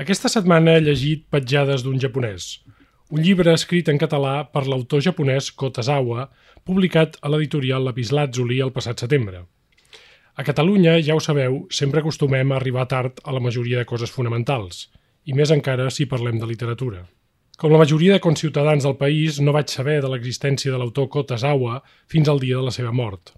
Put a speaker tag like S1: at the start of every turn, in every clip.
S1: Aquesta setmana he llegit Petjades d'un japonès, un llibre escrit en català per l'autor japonès Kotazawa, publicat a l'editorial Lapislàtzuli el passat setembre. A Catalunya, ja ho sabeu, sempre acostumem a arribar tard a la majoria de coses fonamentals, i més encara si parlem de literatura. Com la majoria de conciutadans del país, no vaig saber de l'existència de l'autor Kotazawa fins al dia de la seva mort.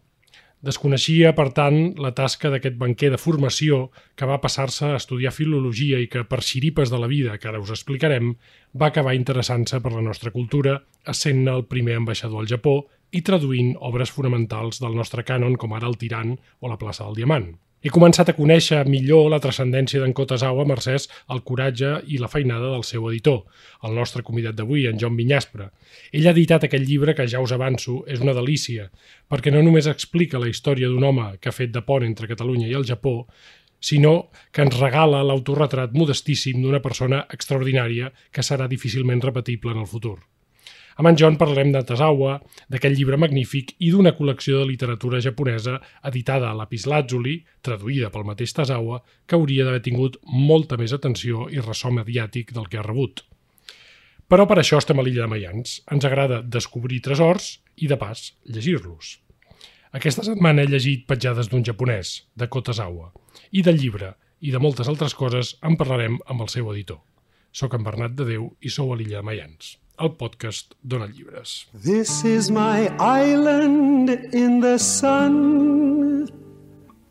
S1: Desconeixia, per tant, la tasca d'aquest banquer de formació que va passar-se a estudiar filologia i que, per xiripes de la vida, que ara us explicarem, va acabar interessant-se per la nostra cultura, essent-ne el primer ambaixador al Japó i traduint obres fonamentals del nostre cànon com ara El Tirant o La plaça del Diamant. He començat a conèixer millor la transcendència d'en Kotazawa mercès al coratge i la feinada del seu editor, el nostre convidat d'avui, en Joan Vinyaspre. Ell ha editat aquest llibre que, ja us avanço, és una delícia, perquè no només explica la història d'un home que ha fet de pont entre Catalunya i el Japó, sinó que ens regala l'autorretrat modestíssim d'una persona extraordinària que serà difícilment repetible en el futur. Amb en John parlarem de Tazawa, d'aquest llibre magnífic i d'una col·lecció de literatura japonesa editada a Lapislàtzuli, traduïda pel mateix Tazawa, que hauria d'haver tingut molta més atenció i ressò mediàtic del que ha rebut. Però per això estem a l'illa de Mayans. Ens agrada descobrir tresors i, de pas, llegir-los. Aquesta setmana he llegit Petjades d'un japonès, de Kotazawa, i del llibre, i de moltes altres coses en parlarem amb el seu editor. Soc en Bernat de Déu i sou a l'illa de Mayans. El podcast Dona Llibres.
S2: This is my island in the sun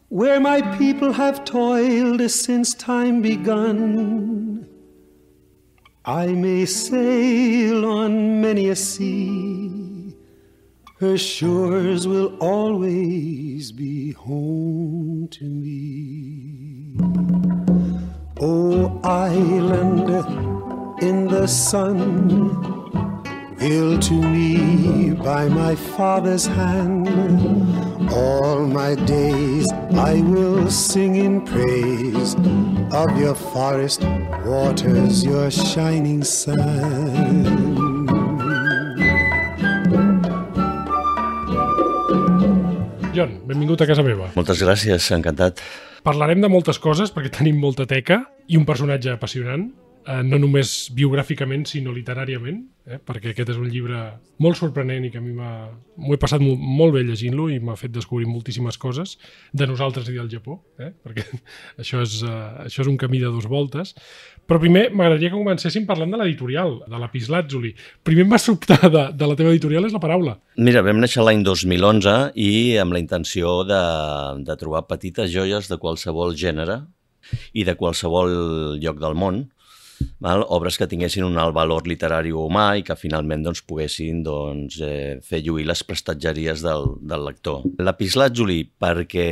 S2: where my people have toiled since time begun. I may sail on many a sea, her shores will always be home to me. Oh, island in the sun Built to me by my father's hand. All my days I will sing in praise of your forest waters, your shining sun.
S1: John, benvingut a casa meva.
S3: Moltes gràcies, encantat.
S1: Parlarem de moltes coses perquè tenim molta teca i un personatge apassionant eh, no només biogràficament, sinó literàriament, eh, perquè aquest és un llibre molt sorprenent i que a mi m'ho he passat molt, molt bé llegint-lo i m'ha fet descobrir moltíssimes coses de nosaltres i del Japó, eh, perquè això és, uh, això és un camí de dos voltes. Però primer m'agradaria que comencéssim parlant de l'editorial, de l'Epislàtzuli. Primer em va sobtar de, de la teva editorial és la paraula.
S3: Mira, vam néixer l'any 2011 i amb la intenció de, de trobar petites joies de qualsevol gènere i de qualsevol lloc del món val? obres que tinguessin un alt valor literari o humà i que finalment doncs, poguessin doncs, eh, fer lluir les prestatgeries del, del lector. Juli, perquè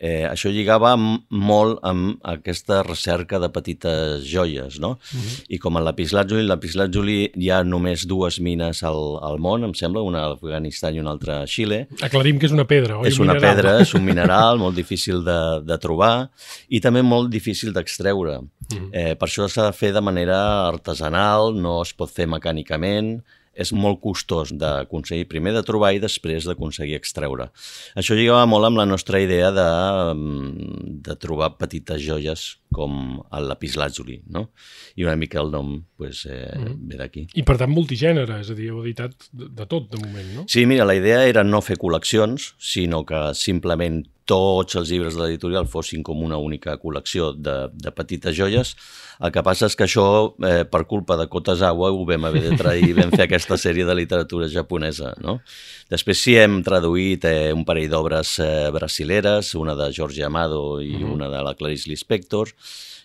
S3: eh, això lligava molt amb aquesta recerca de petites joies, no? Uh mhm. -huh. I com a l'Epislàtzuli, Juli hi ha només dues mines al, al món, em sembla, una a Afganistan i una altra a Xile.
S1: Aclarim que és una pedra, oi?
S3: És una mineral. pedra, és un mineral molt difícil de, de trobar i també molt difícil d'extreure. -huh. eh, per això s'ha de fer de manera artesanal, no es pot fer mecànicament, és molt costós d'aconseguir, primer de trobar i després d'aconseguir extreure. Això lligava molt amb la nostra idea de, mm, de trobar petites joies com el lapislàtzuli, no? I una mica el nom pues, eh, mm -hmm. ve d'aquí.
S1: I per tant multigènere, és a dir, heu editat de, de tot de moment, no?
S3: Sí, mira, la idea era no fer col·leccions, sinó que simplement tots els llibres de l'editorial fossin com una única col·lecció de, de petites joies. El que passa és que això, eh, per culpa de Kotazawa, ho vam haver de trair i vam fer aquesta sèrie de literatura japonesa. No? Després sí hem traduït eh, un parell d'obres eh, brasileres, una de Jorge Amado i mm -hmm. una de la Clarice Lispector.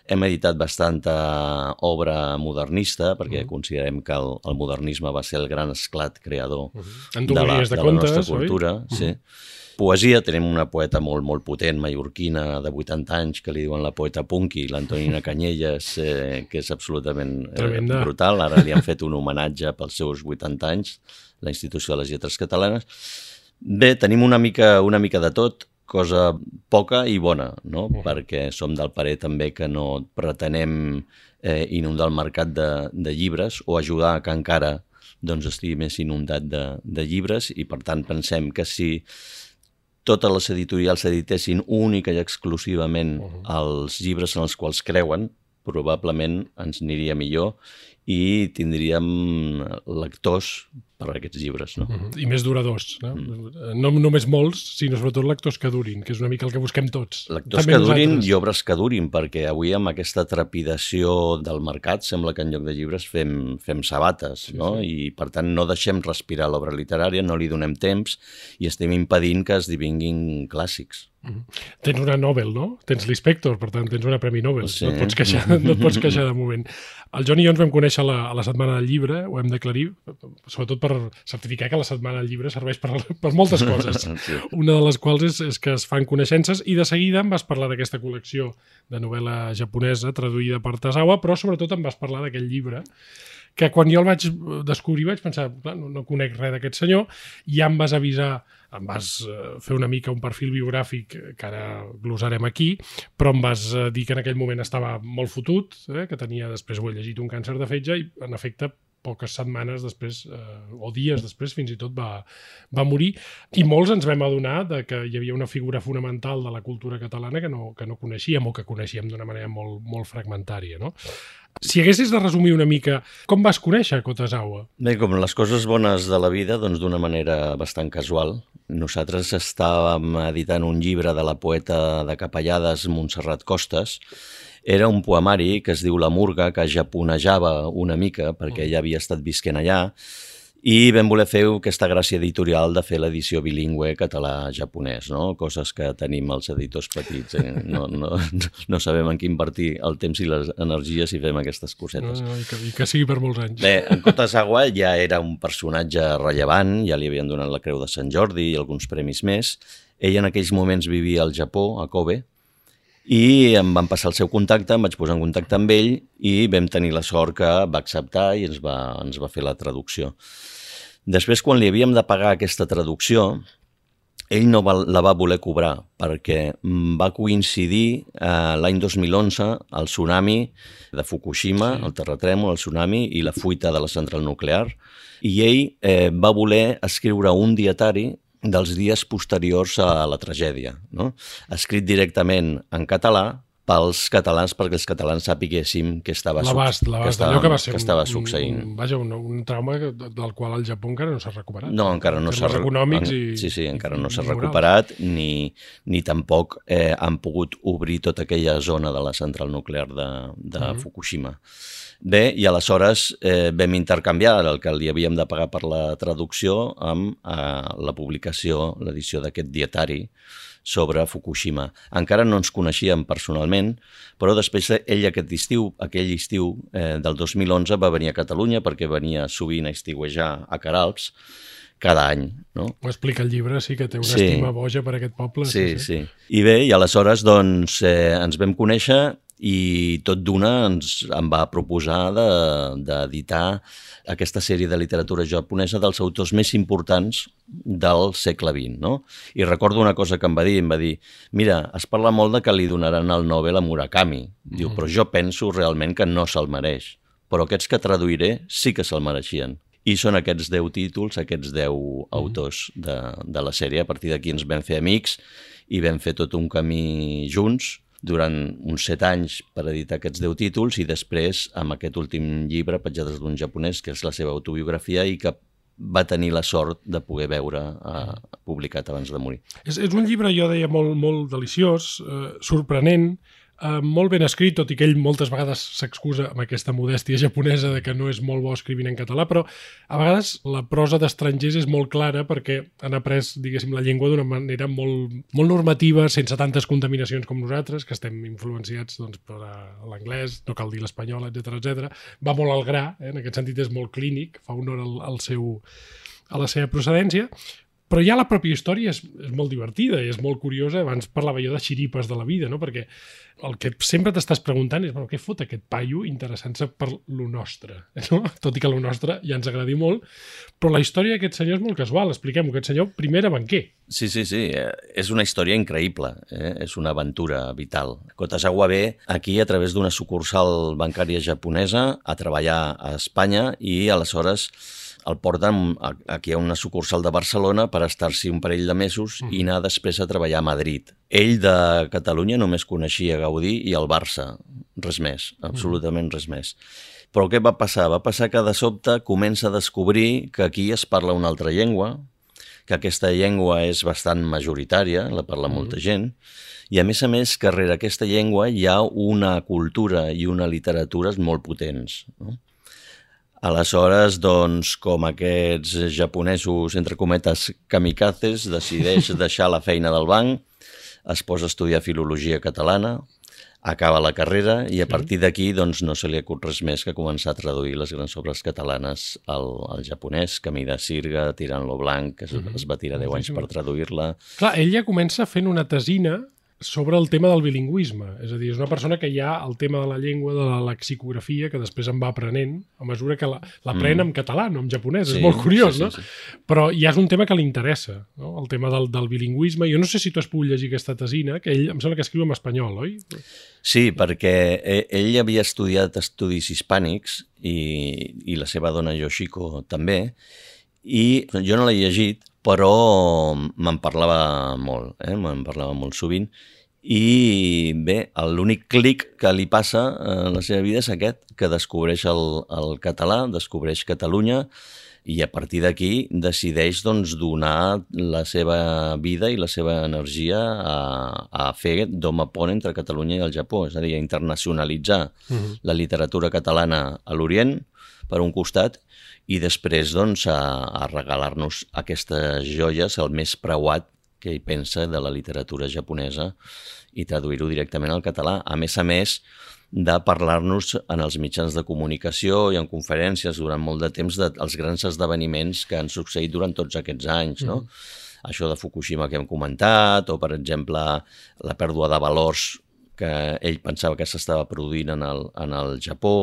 S3: Hem editat bastanta obra modernista, perquè mm -hmm. considerem que el, el modernisme va ser el gran esclat creador mm -hmm.
S1: de, la, de, de
S3: la nostra
S1: cultura.
S3: Oi? Sí. Mm -hmm poesia, tenim una poeta molt, molt potent, mallorquina, de 80 anys, que li diuen la poeta punky, l'Antonina Canyelles, eh, que és absolutament eh, brutal. Ara li han fet un homenatge pels seus 80 anys, la Institució de les Lletres Catalanes. Bé, tenim una mica, una mica de tot, cosa poca i bona, no? -huh. perquè som del parer també que no pretenem eh, inundar el mercat de, de llibres o ajudar que encara doncs, estigui més inundat de, de llibres i per tant pensem que si totes les editorials editessin única i exclusivament uh -huh. els llibres en els quals creuen, probablement ens aniria millor i tindríem lectors per aquests llibres. No? Uh
S1: -huh. I més duradors. No? Mm. no només molts, sinó sobretot lectors que durin, que és una mica el que busquem tots.
S3: Lectors També que durin nosaltres. i obres que durin, perquè avui amb aquesta trepidació del mercat sembla que en lloc de llibres fem, fem sabates, sí, no? Sí. i per tant no deixem respirar l'obra literària, no li donem temps i estem impedint que esdevinguin clàssics.
S1: Mm Tens una Nobel, no? Tens l'Inspector, per tant, tens una Premi Nobel. Sí. No, et pots queixar, no et pots queixar de moment. El Joan i jo ens vam conèixer a la, a la Setmana del Llibre, ho hem d'aclarir, sobretot per certificar que la Setmana del Llibre serveix per, per moltes coses. sí. Una de les quals és, és que es fan coneixences i de seguida em vas parlar d'aquesta col·lecció de novel·la japonesa traduïda per Tazawa, però sobretot em vas parlar d'aquell llibre que quan jo el vaig descobrir vaig pensar, clar, no, no conec res d'aquest senyor, i ja em vas avisar em vas eh, fer una mica un perfil biogràfic que ara glosarem aquí, però em vas eh, dir que en aquell moment estava molt fotut, eh, que tenia, després ho he llegit, un càncer de fetge i en efecte poques setmanes després, eh, o dies després, fins i tot va, va morir. I molts ens vam adonar de que hi havia una figura fonamental de la cultura catalana que no, que no coneixíem o que coneixíem d'una manera molt, molt fragmentària. No? Si haguessis de resumir una mica, com vas conèixer Kotazawa?
S3: Bé, com les coses bones de la vida, doncs d'una manera bastant casual. Nosaltres estàvem editant un llibre de la poeta de Capellades, Montserrat Costes, era un poemari que es diu La Murga, que japonejava una mica, perquè ella havia estat visquent allà, i vam voler fer aquesta gràcia editorial de fer l'edició bilingüe català-japonès, no? coses que tenim els editors petits. Eh? No, no, no sabem en què invertir el temps i les energies si fem aquestes cosetes.
S1: No, no, i, que, I que sigui per molts anys.
S3: Bé, en Kotazawa ja era un personatge rellevant, ja li havien donat la Creu de Sant Jordi i alguns premis més. Ell en aquells moments vivia al Japó, a Kobe, i em van passar el seu contacte, em vaig posar en contacte amb ell i vam tenir la sort que va acceptar i ens va, ens va fer la traducció. Després, quan li havíem de pagar aquesta traducció, ell no va, la va voler cobrar perquè va coincidir eh, l'any 2011 el tsunami de Fukushima, sí. el terratrèmol, el tsunami i la fuita de la central nuclear i ell eh, va voler escriure un dietari dels dies posteriors a la tragèdia, no? escrit directament en català pels catalans perquè els catalans sapiguéssim que estava,
S1: l'abast, l'abast, que, estava,
S3: que, va ser que estava succeint.
S1: Un, vaja, un, un trauma del qual el Japó encara no s'ha recuperat.
S3: No, encara no s'ha
S1: econòmics i,
S3: Sí, sí, encara no s'ha recuperat ni, ni tampoc eh, han pogut obrir tota aquella zona de la central nuclear de, de uh -huh. Fukushima. Bé, i aleshores eh, vam intercanviar el que li havíem de pagar per la traducció amb eh, la publicació, l'edició d'aquest dietari sobre Fukushima. Encara no ens coneixíem personalment, però després ell aquest estiu, aquell estiu eh, del 2011 va venir a Catalunya perquè venia sovint a estiuejar a Caralps cada any. No?
S1: Ho explica el llibre, sí, que té una sí. estima boja per aquest poble.
S3: Sí, sí, sí. I bé, i aleshores doncs, eh, ens vam conèixer i tot d'una ens em va proposar d'editar de, aquesta sèrie de literatura japonesa dels autors més importants del segle XX. No? I recordo una cosa que em va dir, em va dir, mira, es parla molt de que li donaran el Nobel a Murakami. Diu, mm. però jo penso realment que no se'l mereix. Però aquests que traduiré sí que se'l mereixien. I són aquests 10 títols, aquests 10 mm. autors de, de la sèrie. A partir d'aquí ens vam fer amics i vam fer tot un camí junts durant uns set anys per editar aquests deu títols i després amb aquest últim llibre, Petjades d'un japonès, que és la seva autobiografia i que va tenir la sort de poder veure eh, publicat abans de morir.
S1: És, és un llibre, jo deia, molt, molt deliciós, eh, sorprenent, molt ben escrit, tot i que ell moltes vegades s'excusa amb aquesta modèstia japonesa de que no és molt bo escrivint en català, però a vegades la prosa d'estrangers és molt clara perquè han après, diguéssim, la llengua d'una manera molt, molt normativa, sense tantes contaminacions com nosaltres, que estem influenciats doncs, per l'anglès, no cal dir l'espanyol, etc etc. Va molt al gra, eh? en aquest sentit és molt clínic, fa honor al, al seu, a la seva procedència, però ja la pròpia història és, és molt divertida i és molt curiosa. Abans parlava jo de xiripes de la vida, no? perquè el que sempre t'estàs preguntant és bueno, què fot aquest paio interessant-se per lo nostre? No? Tot i que lo nostre ja ens agradi molt, però la història d'aquest senyor és molt casual. Expliquem-ho. Aquest senyor primer banquer.
S3: Sí, sí, sí. Eh, és una història increïble. Eh? És una aventura vital. Kotazawa ve aquí a través d'una sucursal bancària japonesa a treballar a Espanya i aleshores el porten aquí a una sucursal de Barcelona per estar-s'hi un parell de mesos mm. i anar després a treballar a Madrid. Ell de Catalunya només coneixia Gaudí i el Barça, res més, absolutament res més. Però què va passar? Va passar que de sobte comença a descobrir que aquí es parla una altra llengua, que aquesta llengua és bastant majoritària, la parla mm. molta gent, i a més a més que darrere aquesta llengua hi ha una cultura i una literatura molt potents. No? Aleshores, doncs, com aquests japonesos, entre cometes, kamikazes, decideix deixar la feina del banc, es posa a estudiar filologia catalana, acaba la carrera i a partir d'aquí doncs, no se li acut res més que començar a traduir les grans obres catalanes al, al japonès, Camí de Sirga, Tirant-lo Blanc, que es, es va tirar 10 anys per traduir-la.
S1: Clar, ell ja comença fent una tesina sobre el tema del bilingüisme. És a dir, és una persona que ja el tema de la llengua, de la lexicografia, que després en va aprenent, a mesura que l'aprèn mm. en català, no en japonès. Sí, és molt curiós, sí, sí, no? Sí. Però ja és un tema que li interessa, no? el tema del, del bilingüisme. Jo no sé si tu has pogut llegir aquesta tesina, que ell em sembla que escriu en espanyol, oi?
S3: Sí, perquè e, ell havia estudiat estudis hispànics i, i la seva dona Yoshiko també, i jo no l'he llegit, però me'n parlava molt, eh? me'n parlava molt sovint, i bé, l'únic clic que li passa a la seva vida és aquest, que descobreix el, el català, descobreix Catalunya, i a partir d'aquí decideix doncs, donar la seva vida i la seva energia a, a fer d'home pont entre Catalunya i el Japó, és a dir, a internacionalitzar uh -huh. la literatura catalana a l'Orient, per un costat, i després doncs, a, a regalar-nos aquestes joies, el més preuat que hi pensa de la literatura japonesa i traduir-ho directament al català. A més a més de parlar-nos en els mitjans de comunicació i en conferències durant molt de temps dels grans esdeveniments que han succeït durant tots aquests anys, no? Mm -hmm. Això de Fukushima que hem comentat, o, per exemple, la pèrdua de valors que ell pensava que s'estava produint en el, en el Japó,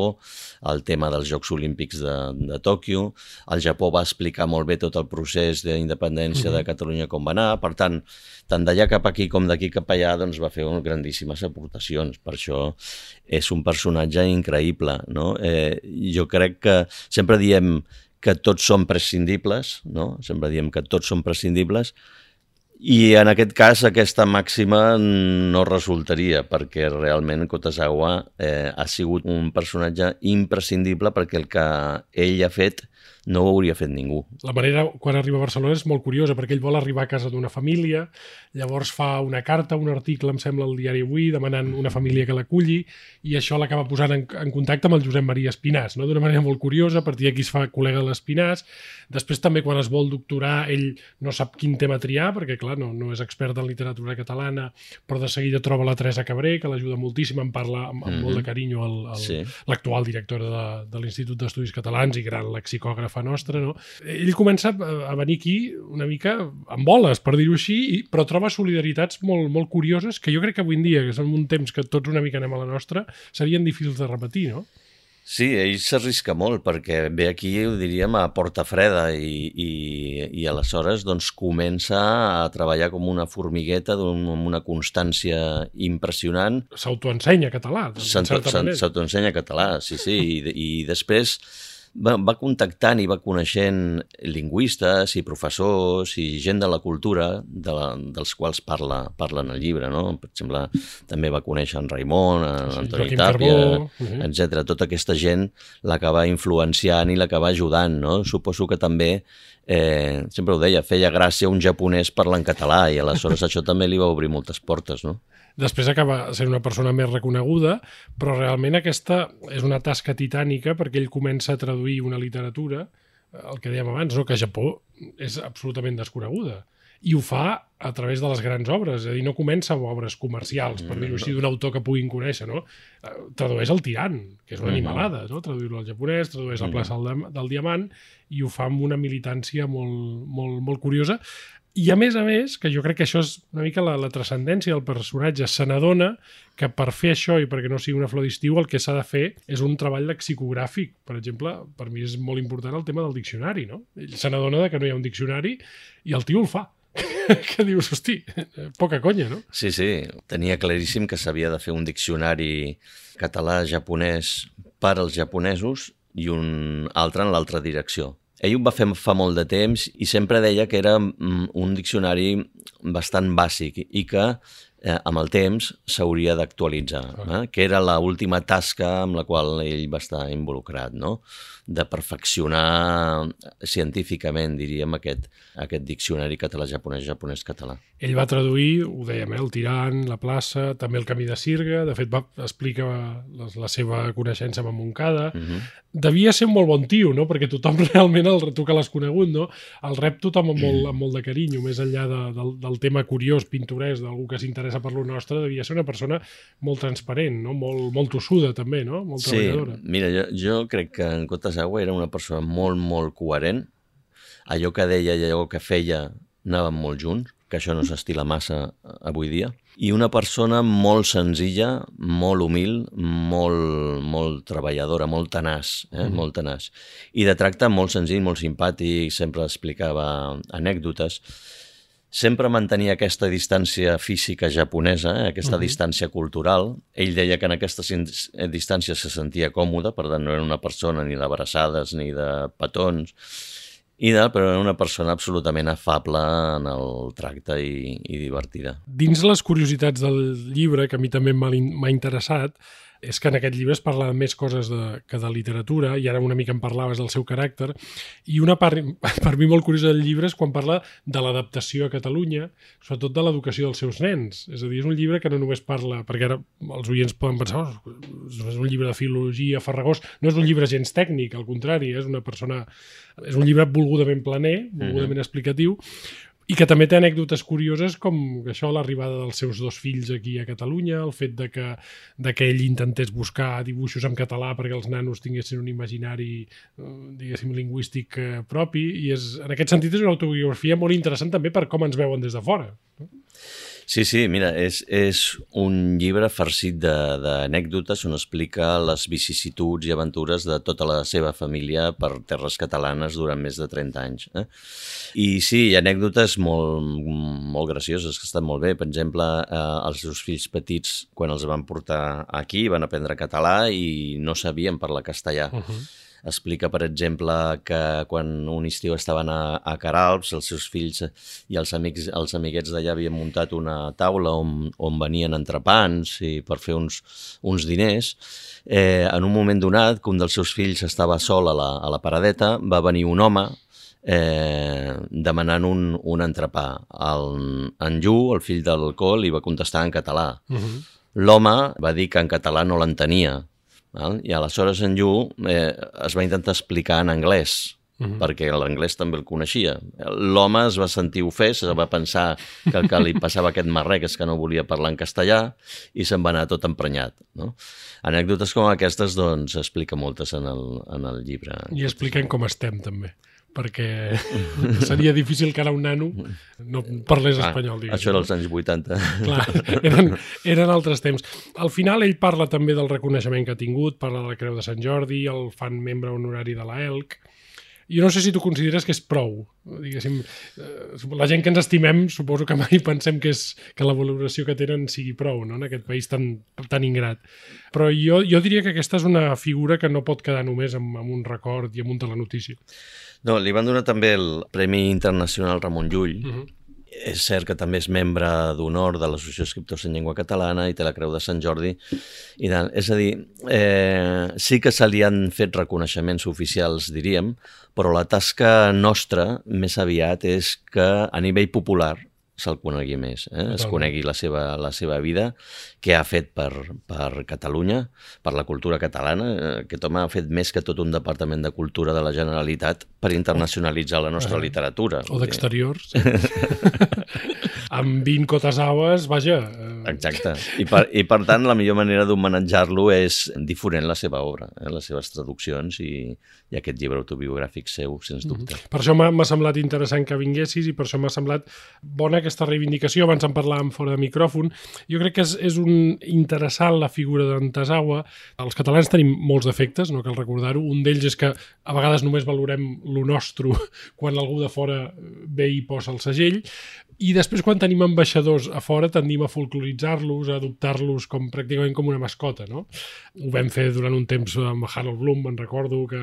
S3: el tema dels Jocs Olímpics de, de Tòquio. El Japó va explicar molt bé tot el procés d'independència uh -huh. de Catalunya com va anar, per tant, tant d'allà cap aquí com d'aquí cap allà doncs, va fer grandíssimes aportacions. Per això és un personatge increïble. No? Eh, jo crec que sempre diem que tots són prescindibles, no? sempre diem que tots són prescindibles, i en aquest cas aquesta màxima no resultaria perquè realment Kotazawa eh, ha sigut un personatge imprescindible perquè el que ell ha fet no ho hauria fet ningú.
S1: La manera, quan arriba a Barcelona, és molt curiosa, perquè ell vol arribar a casa d'una família, llavors fa una carta, un article, em sembla, al diari Avui, demanant una família que l'aculli, i això l'acaba posant en, en contacte amb el Josep Maria Espinàs, no? d'una manera molt curiosa, a partir d'aquí es fa col·lega de l'Espinàs. Després també, quan es vol doctorar, ell no sap quin tema triar, perquè, clar, no, no és expert en literatura catalana, però de seguida troba la Teresa Cabré, que l'ajuda moltíssim, en parla amb, amb mm -hmm. molt de mhm. carinyo l'actual sí. directora de, de l'Institut d'Estudis Catalans i gran lexicògraf fa nostra, no? Ell comença a venir aquí una mica amb boles, per dir-ho així, però troba solidaritats molt, molt curioses que jo crec que avui en dia, que som un temps que tots una mica anem a la nostra, serien difícils de repetir, no?
S3: Sí, ell s'arrisca molt perquè ve aquí, ho diríem, a porta freda i, i, i aleshores doncs, comença a treballar com una formigueta un, amb una constància impressionant.
S1: S'autoensenya català,
S3: S'autoensenya català, sí, sí, i, i després va, va contactant i va coneixent lingüistes i professors i gent de la cultura de la, dels quals parla, parla en el llibre. No? Per exemple, també va conèixer en Raimon, en sí, Antoni Tàpia, uh -huh. etc. Tota aquesta gent l'acaba influenciant i l'acaba ajudant. No? Suposo que també eh, sempre ho deia, feia gràcia un japonès parlant català i aleshores això també li va obrir moltes portes, no?
S1: Després acaba sent una persona més reconeguda, però realment aquesta és una tasca titànica perquè ell comença a traduir una literatura, el que dèiem abans, no? que a Japó és absolutament desconeguda. I ho fa a través de les grans obres, és a dir, no comença amb obres comercials, per dir-ho així, d'un autor que puguin conèixer, no? Eh, tradueix el Tirant, que és una animalada, no? Traduir-lo al japonès, tradueix la plaça del, del Diamant, i ho fa amb una militància molt, molt, molt curiosa, i a més a més, que jo crec que això és una mica la, la transcendència del personatge, se n'adona que per fer això i perquè no sigui una flor d'estiu el que s'ha de fer és un treball lexicogràfic. Per exemple, per mi és molt important el tema del diccionari, no? Ell se n'adona que no hi ha un diccionari i el tio el fa. que dius, hosti, poca conya, no?
S3: Sí, sí, tenia claríssim que s'havia de fer un diccionari català-japonès per als japonesos i un altre en l'altra direcció ell ho va fer fa molt de temps i sempre deia que era mm, un diccionari bastant bàsic i que eh, amb el temps s'hauria d'actualitzar, eh? que era l última tasca amb la qual ell va estar involucrat, no? de perfeccionar científicament, diríem, aquest, aquest diccionari català-japonès, japonès-català.
S1: Ell va traduir, ho dèiem, eh, el Tirant, la plaça, també el Camí de Sirga, de fet va explica la, la seva coneixença amb Montcada. Uh mhm. -huh. Devia ser un molt bon tio, no? perquè tothom realment, el, tu que l'has conegut, no? el rep tothom amb molt, amb molt de carinyo, més enllà de, del, del tema curiós, pintoresc, d'algú que s'interessa per lo nostre, devia ser una persona molt transparent, no? molt, molt tossuda també, no? molt
S3: sí, treballadora. Mira, jo, jo crec que en Cotes Agua era una persona molt, molt coherent. Allò que deia i allò que feia anaven molt junts, que això no s'estila massa avui dia. I una persona molt senzilla, molt humil, molt, molt treballadora, molt tenaç, eh? Mm. molt tenaç. I de tracte molt senzill, molt simpàtic, sempre explicava anècdotes sempre mantenia aquesta distància física japonesa, eh, aquesta uh -huh. distància cultural. Ell deia que en aquesta distància se sentia còmode, per tant no era una persona ni d'abraçades ni de petons, i de, però era una persona absolutament afable en el tracte i, i divertida.
S1: Dins les curiositats del llibre, que a mi també m'ha interessat, és que en aquest llibre es parla de més coses de, que de literatura, i ara una mica em parlaves del seu caràcter, i una part, per mi molt curiosa del llibre és quan parla de l'adaptació a Catalunya, sobretot de l'educació dels seus nens. És a dir, és un llibre que no només parla, perquè ara els oients poden pensar, oh, és un llibre de filologia farragós, no és un llibre gens tècnic, al contrari, és una persona és un llibre volgudament planer, volgudament explicatiu, i que també té anècdotes curioses com això, l'arribada dels seus dos fills aquí a Catalunya, el fet de que, de que ell intentés buscar dibuixos en català perquè els nanos tinguessin un imaginari, eh, diguéssim, lingüístic eh, propi, i és, en aquest sentit és una autobiografia molt interessant també per com ens veuen des de fora. No?
S3: Sí, sí, mira, és, és un llibre farcit d'anècdotes on explica les vicissituds i aventures de tota la seva família per terres catalanes durant més de 30 anys. Eh? I sí, hi ha anècdotes molt, molt gracioses que estan molt bé. Per exemple, eh, els seus fills petits, quan els van portar aquí, van aprendre català i no sabien parlar castellà. Uh -huh explica, per exemple, que quan un estiu estaven a, a Caralps, els seus fills i els, amics, els amiguets d'allà havien muntat una taula on, on venien entrepans i per fer uns, uns diners. Eh, en un moment donat, que un dels seus fills estava sol a la, a la paradeta, va venir un home eh, demanant un, un entrepà. El, en Llu, el fill del l'alcohol, li va contestar en català. Uh -huh. L'home va dir que en català no l'entenia, Val? I aleshores en Llu eh, es va intentar explicar en anglès, Uh mhm. -huh. perquè l'anglès també el coneixia. L'home es va sentir ofès, va pensar que el que li passava aquest marrec és que no volia parlar en castellà i se'n va anar tot emprenyat. No? Anècdotes com aquestes, doncs, explica moltes en el, en el llibre.
S1: I expliquen com estem, també perquè seria difícil que ara un nano no parlés ah, espanyol.
S3: Diguem. Això era als anys 80.
S1: Clar, eren, eren altres temps. Al final ell parla també del reconeixement que ha tingut, parla de la Creu de Sant Jordi, el fan membre honorari de la ELC, jo no sé si tu consideres que és prou. Diguéssim, eh, la gent que ens estimem suposo que mai pensem que, és, que la valoració que tenen sigui prou no? en aquest país tan, tan ingrat. Però jo, jo diria que aquesta és una figura que no pot quedar només amb, amb un record i amb un telenotícia.
S3: No, li van donar també el Premi Internacional Ramon Llull, uh mhm. -huh. És cert que també és membre d'honor de l'Associació d'Escriptors en Llengua Catalana i té la Creu de Sant Jordi. I de, és a dir, eh, sí que se li han fet reconeixements oficials, diríem, però la tasca nostra més aviat és que a nivell popular se'l conegui més, eh? es conegui la seva, la seva vida, què ha fet per, per Catalunya, per la cultura catalana. Eh, aquest home ha fet més que tot un departament de cultura de la Generalitat per internacionalitzar la nostra literatura.
S1: O d'exteriors. amb 20 cotes aues, vaja...
S3: Exacte. I per, I per tant, la millor manera d'homenatjar-lo és difonent la seva obra, eh? les seves traduccions i, i aquest llibre autobiogràfic seu, sens mhm. dubte. Mm -hmm.
S1: Per això m'ha semblat interessant que vinguessis i per això m'ha semblat bona aquesta reivindicació. Abans en parlàvem fora de micròfon. Jo crec que és, és un interessant la figura d'en Tasawa. Els catalans tenim molts defectes, no cal recordar-ho. Un d'ells és que a vegades només valorem lo nostre quan algú de fora ve i posa el segell, i després, quan tenim ambaixadors a fora, tendim a folcloritzar folcloritzar-los, adoptar-los com pràcticament com una mascota, no? Ho vam fer durant un temps amb Harold Bloom, me'n recordo, que,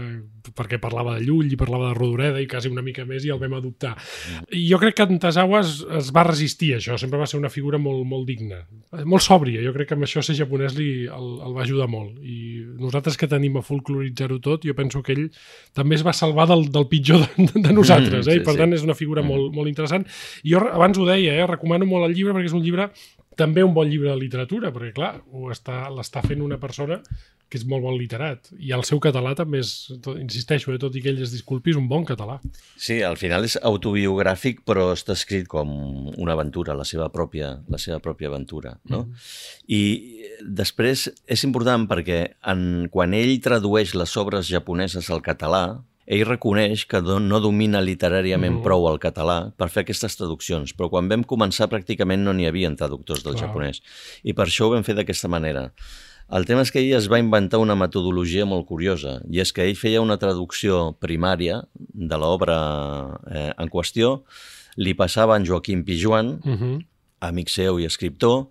S1: perquè parlava de Llull i parlava de Rodoreda i quasi una mica més i el vam adoptar. I jo crec que Antasawa es, es va resistir a això, sempre va ser una figura molt, molt digna, molt sòbria, jo crec que amb això ser japonès li, el, el va ajudar molt. I nosaltres que tenim a folcloritzar-ho tot, jo penso que ell també es va salvar del, del pitjor de, de nosaltres, eh? Mm, sí, I per tant és una figura mm. molt, molt interessant. I jo abans ho deia, eh? recomano molt el llibre perquè és un llibre també un bon llibre de literatura, perquè clar, l'està fent una persona que és molt bon literat. I el seu català també és, tot, insisteixo, eh, tot i que ell es disculpi, és un bon català.
S3: Sí, al final és autobiogràfic, però està escrit com una aventura, la seva pròpia, la seva pròpia aventura. No? Mm. I després és important perquè en, quan ell tradueix les obres japoneses al català, ell reconeix que no domina literàriament mm. prou el català per fer aquestes traduccions, però quan vam començar pràcticament no n'hi havia traductors del Clar. japonès. I per això ho vam fer d'aquesta manera. El tema és que ell es va inventar una metodologia molt curiosa, i és que ell feia una traducció primària de l'obra eh, en qüestió, li passava en Joaquim Pijuan, -hmm. amic seu i escriptor,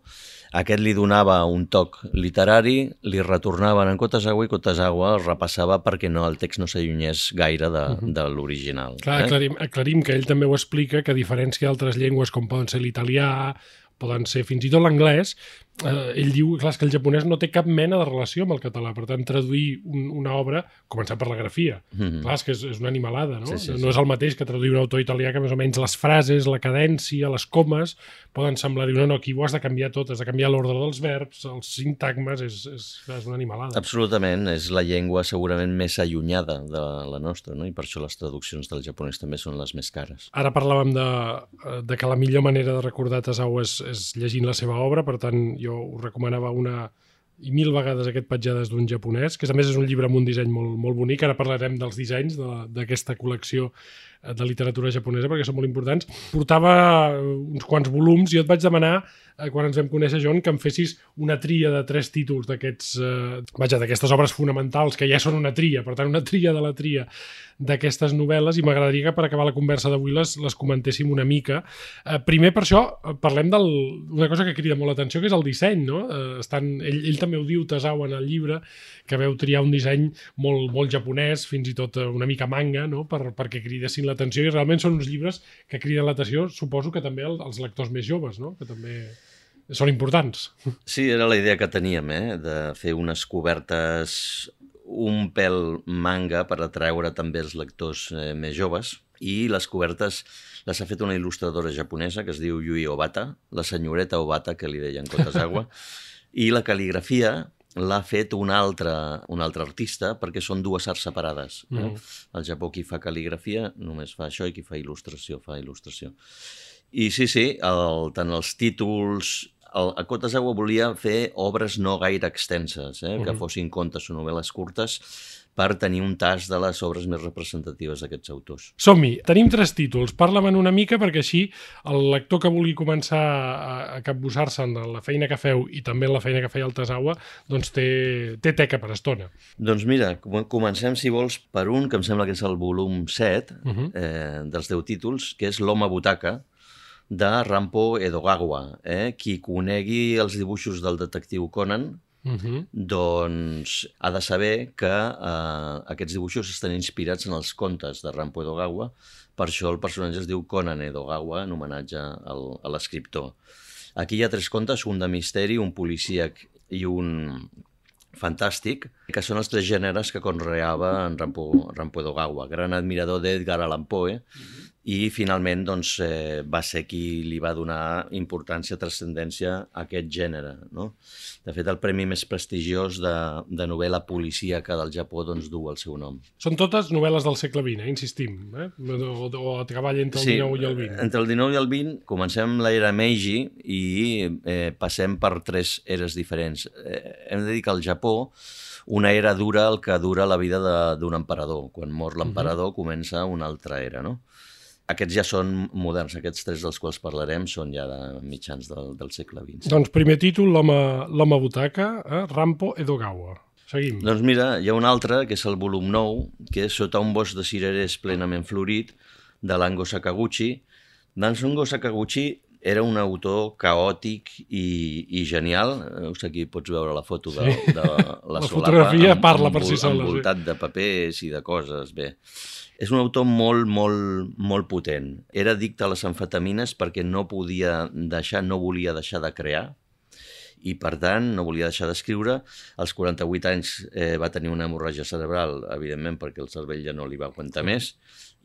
S3: aquest li donava un toc literari, li retornaven en Cotasawa i Cotasawa el repassava perquè no el text no s'allunyés gaire de, uh -huh. de l'original.
S1: Clar, eh? aclarim, aclarim que ell també ho explica, que a diferència d'altres llengües com poden ser l'italià, poden ser fins i tot l'anglès, eh, ell diu clar, que el japonès no té cap mena de relació amb el català, per tant, traduir un, una obra, començant per la grafia, mm -hmm. clar, és que és, és una animalada, no? Sí, sí, sí. No és el mateix que traduir un autor italià que més o menys les frases, la cadència, les comes, poden semblar, dir, no, no, aquí ho has de canviar tot, has de canviar l'ordre dels verbs, els sintagmes, és, és, és una animalada.
S3: Absolutament, és la llengua segurament més allunyada de la nostra, no? i per això les traduccions del japonès també són les més cares.
S1: Ara parlàvem de, de que la millor manera de recordar Tasao és, és llegint la seva obra, per tant, jo us recomanava una i mil vegades aquest petjades d'un japonès, que a més és un llibre amb un disseny molt, molt bonic, ara parlarem dels dissenys d'aquesta col·lecció eh, de literatura japonesa perquè són molt importants. Portava uns quants volums i jo et vaig demanar eh, quan ens vam conèixer, John, que em fessis una tria de tres títols d'aquests, eh, vaja, d'aquestes obres fonamentals, que ja són una tria, per tant, una tria de la tria d'aquestes novel·les, i m'agradaria que per acabar la conversa d'avui les, les comentéssim una mica. Eh, primer, per això, parlem d'una cosa que crida molt l'atenció, que és el disseny, no? Eh, estan, ell, ell també ho diu, Tasau, en el llibre, que veu triar un disseny molt, molt japonès, fins i tot una mica manga, no? per, perquè cridessin l'atenció, i realment són uns llibres que criden l'atenció, suposo que també els lectors més joves, no? que també són importants.
S3: Sí, era la idea que teníem, eh? de fer unes cobertes un pèl manga per atraure també els lectors eh, més joves i les cobertes les ha fet una il·lustradora japonesa que es diu Yui Obata, la senyoreta Obata que li deien Kotazawa, i la cal·ligrafia l'ha fet un altre, un altre artista perquè són dues arts separades. Eh? Mm. Al Japó qui fa cal·ligrafia només fa això i qui fa il·lustració fa il·lustració. I sí, sí, el, tant els títols... El, a Kotazawa volia fer obres no gaire extenses, eh? Mm. que fossin contes o novel·les curtes, per tenir un tas de les obres més representatives d'aquests autors.
S1: Som-hi! Tenim tres títols. Parla'm una mica perquè així el lector que vulgui començar a, a capbussar-se en la feina que feu i també en la feina que feia el Tasawa, doncs té, té teca per estona.
S3: Doncs mira, comencem, si vols, per un que em sembla que és el volum 7 uh -huh. eh, dels 10 títols, que és L'home butaca, de Rampo Edogawa. Eh? Qui conegui els dibuixos del detectiu Conan Uh -huh. doncs ha de saber que eh, aquests dibuixos estan inspirats en els contes de Rampo Edogawa, per això el personatge es diu Conan Edogawa, en homenatge al, a l'escriptor. Aquí hi ha tres contes, un de misteri, un policíac i un fantàstic, que són els tres gèneres que conreava en Rampo, Rampo Edogawa, gran admirador d'Edgar Allan Poe, uh -huh i finalment doncs, eh, va ser qui li va donar importància, transcendència a aquest gènere. No? De fet, el premi més prestigiós de, de novel·la policíaca del Japó doncs, du el seu nom.
S1: Són totes novel·les del segle XX, eh? insistim, eh? o, o a treball entre el sí, 19 i el 20.
S3: Entre el 19 i el 20 comencem l'era Meiji i eh, passem per tres eres diferents. Eh, hem de dir que al Japó una era dura el que dura la vida d'un emperador. Quan mor l'emperador uh -huh. comença una altra era, no? Aquests ja són moderns, aquests tres dels quals parlarem són ja de mitjans del, del segle XX.
S1: Doncs primer títol, l'home butaca, eh? Rampo Edogawa. Seguim.
S3: Doncs mira, hi ha un altre, que és el volum 9, que és Sota un bosc de cirerers plenament florit, de l'Ango Sakaguchi. D'Ango Sakaguchi era un autor caòtic i, i genial. Veus aquí pots veure la foto de, sí. de la,
S1: la fotografia amb, parla per si sola.
S3: Envoltat sí. de papers i de coses, bé. És un autor molt, molt, molt potent. Era addicte a les amfetamines perquè no podia deixar, no volia deixar de crear i per tant no volia deixar d'escriure. Als 48 anys eh, va tenir una hemorràgia cerebral, evidentment perquè el cervell ja no li va aguantar més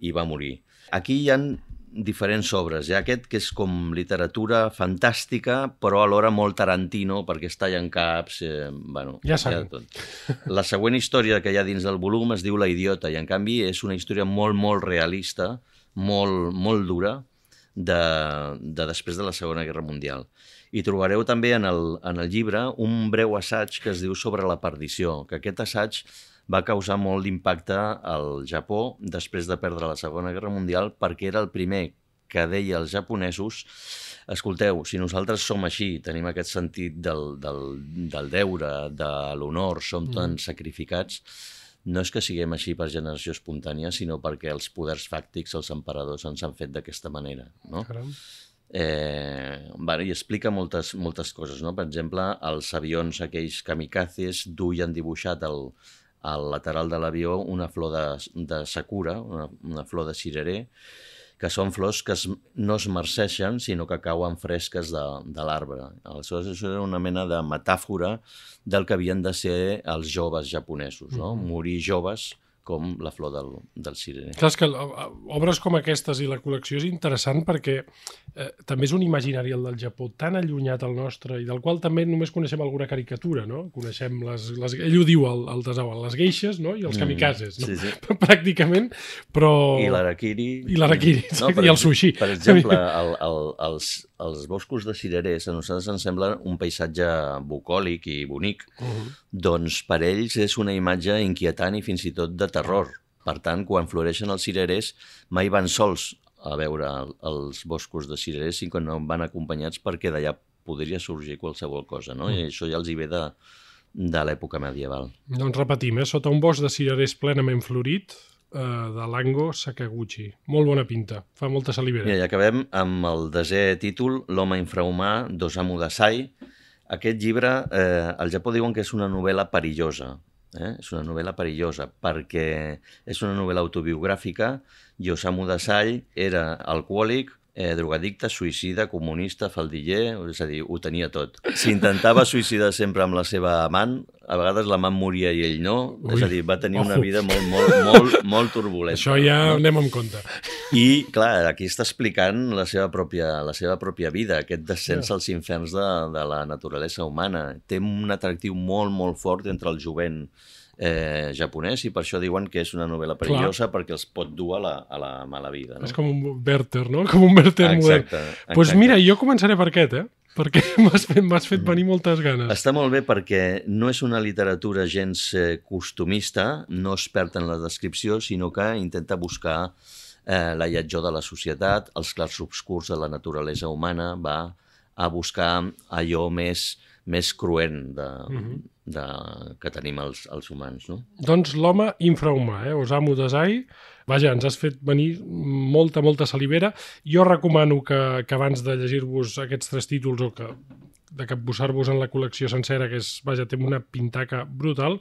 S3: i va morir. Aquí hi han diferents obres. Hi ha aquest que és com literatura fantàstica, però alhora molt Tarantino, perquè està allà en caps... Eh, bueno,
S1: ja sabem.
S3: tot. La següent història que hi ha dins del volum es diu La idiota, i en canvi és una història molt, molt realista, molt, molt dura, de, de després de la Segona Guerra Mundial. I trobareu també en el, en el llibre un breu assaig que es diu Sobre la perdició, que aquest assaig va causar molt d'impacte al Japó després de perdre la Segona Guerra Mundial perquè era el primer que deia als japonesos escolteu, si nosaltres som així, tenim aquest sentit del, del, del deure, de l'honor, som mm. tan sacrificats, no és que siguem així per generació espontània, sinó perquè els poders fàctics, els emperadors, ens han fet d'aquesta manera. No? Caram. Eh, bueno, I explica moltes, moltes coses. No? Per exemple, els avions aquells kamikazes duien dibuixat el, al lateral de l'avió una flor de, de sakura, una, una flor de cirerer, que són flors que es, no es marceixen, sinó que cauen fresques de, de l'arbre. Aleshores, això era una mena de metàfora del que havien de ser els joves japonesos, no? Mm -hmm. Morir joves com la flor del, del cirerer.
S1: Clar, que obres com aquestes i la col·lecció és interessant perquè eh, també és un imaginari el del Japó tan allunyat al nostre i del qual també només coneixem alguna caricatura, no? Coneixem les... les ell ho diu, el, el Tesawa, les geixes no? i els mm, kamikazes, no? Sí, sí. Pràcticament, però...
S3: I l'arakiri.
S1: I l'arakiri, no, i el sushi.
S3: Per exemple, el, el, els, els boscos de cirerers a nosaltres ens sembla un paisatge bucòlic i bonic, uh -huh. doncs per ells és una imatge inquietant i fins i tot de terror. Per tant, quan floreixen els cirerers, mai van sols a veure els boscos de cirerers, sinó que no van acompanyats perquè d'allà podria sorgir qualsevol cosa, no? I això ja els hi ve de, de l'època medieval.
S1: Doncs repetim, eh? sota un bosc de cirerers plenament florit, eh, de Lango Sakaguchi. Molt bona pinta, fa molta salivera.
S3: I acabem amb el desè títol, L'home infrahumà d'Osamu Dazai. Aquest llibre, eh, al Japó diuen que és una novel·la perillosa, eh? és una novel·la perillosa perquè és una novel·la autobiogràfica i Osamu Dazai era alcohòlic, eh, drogadicte, suïcida, comunista, faldiller, és a dir, ho tenia tot. S'intentava suïcidar sempre amb la seva amant, a vegades l'amant moria i ell no, Ui, és a dir, va tenir una vida molt, molt, molt, molt turbulenta.
S1: Això ja no? anem en compte.
S3: I, clar, aquí està explicant la seva pròpia, la seva pròpia vida, aquest descens ja. als inferns de, de la naturalesa humana. Té un atractiu molt, molt fort entre el jovent eh, japonès i per això diuen que és una novel·la perillosa Clar. perquè els pot dur a la, a la mala vida. No?
S1: És com un Werther, no? Com un Werther modern. Doncs pues mira, jo començaré per aquest, eh? perquè m'has fet, fet venir moltes ganes.
S3: Està molt bé perquè no és una literatura gens eh, costumista, no es perd en la descripció, sinó que intenta buscar eh, la lletjor de la societat, els clars obscurs de la naturalesa humana, va a buscar allò més, més cruent de, uh mhm. -huh de, que tenim els, els humans. No?
S1: Doncs l'home infrahumà, eh? Osamu Dazai, vaja, ens has fet venir molta, molta salivera. Jo recomano que, que abans de llegir-vos aquests tres títols o que de capbussar-vos en la col·lecció sencera, que és, vaja, té una pintaca brutal.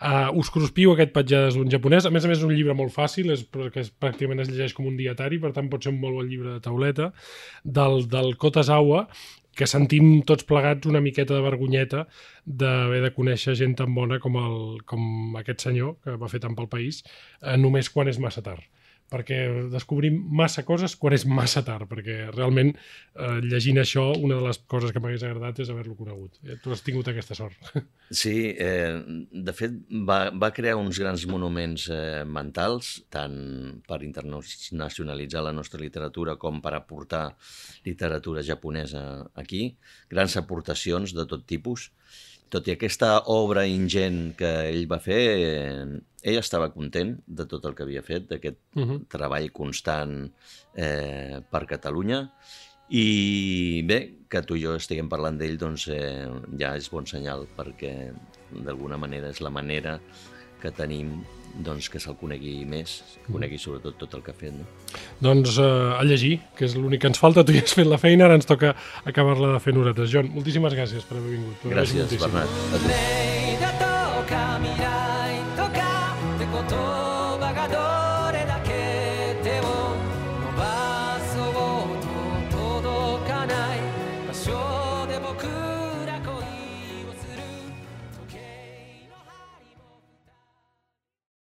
S1: Uh, us cruspiu aquest petjades d'un japonès. A més a més, és un llibre molt fàcil, és, perquè és, pràcticament es llegeix com un dietari, per tant pot ser un molt bon llibre de tauleta, del, del Kotazawa, que sentim tots plegats una miqueta de vergonyeta d'haver de conèixer gent tan bona com, el, com aquest senyor, que va fer tant pel país, eh, només quan és massa tard perquè descobrim massa coses quan és massa tard, perquè realment eh, llegint això, una de les coses que m'hagués agradat és haver-lo conegut. Eh, tu has tingut aquesta sort.
S3: Sí, eh, de fet va, va crear uns grans monuments eh, mentals, tant per internacionalitzar la nostra literatura com per aportar literatura japonesa aquí, grans aportacions de tot tipus, tot i aquesta obra ingent que ell va fer, eh, ell estava content de tot el que havia fet, d'aquest uh -huh. treball constant eh, per Catalunya, i bé, que tu i jo estiguem parlant d'ell, doncs eh, ja és bon senyal, perquè d'alguna manera és la manera que tenim doncs que se'l conegui més, que conegui sobretot tot el que ha fet. No?
S1: Doncs uh, a llegir, que és l'únic que ens falta, tu ja has fet la feina, ara ens toca acabar-la de fer nosaltres. John, moltíssimes gràcies per haver vingut.
S3: Gràcies, Bernat. A tu.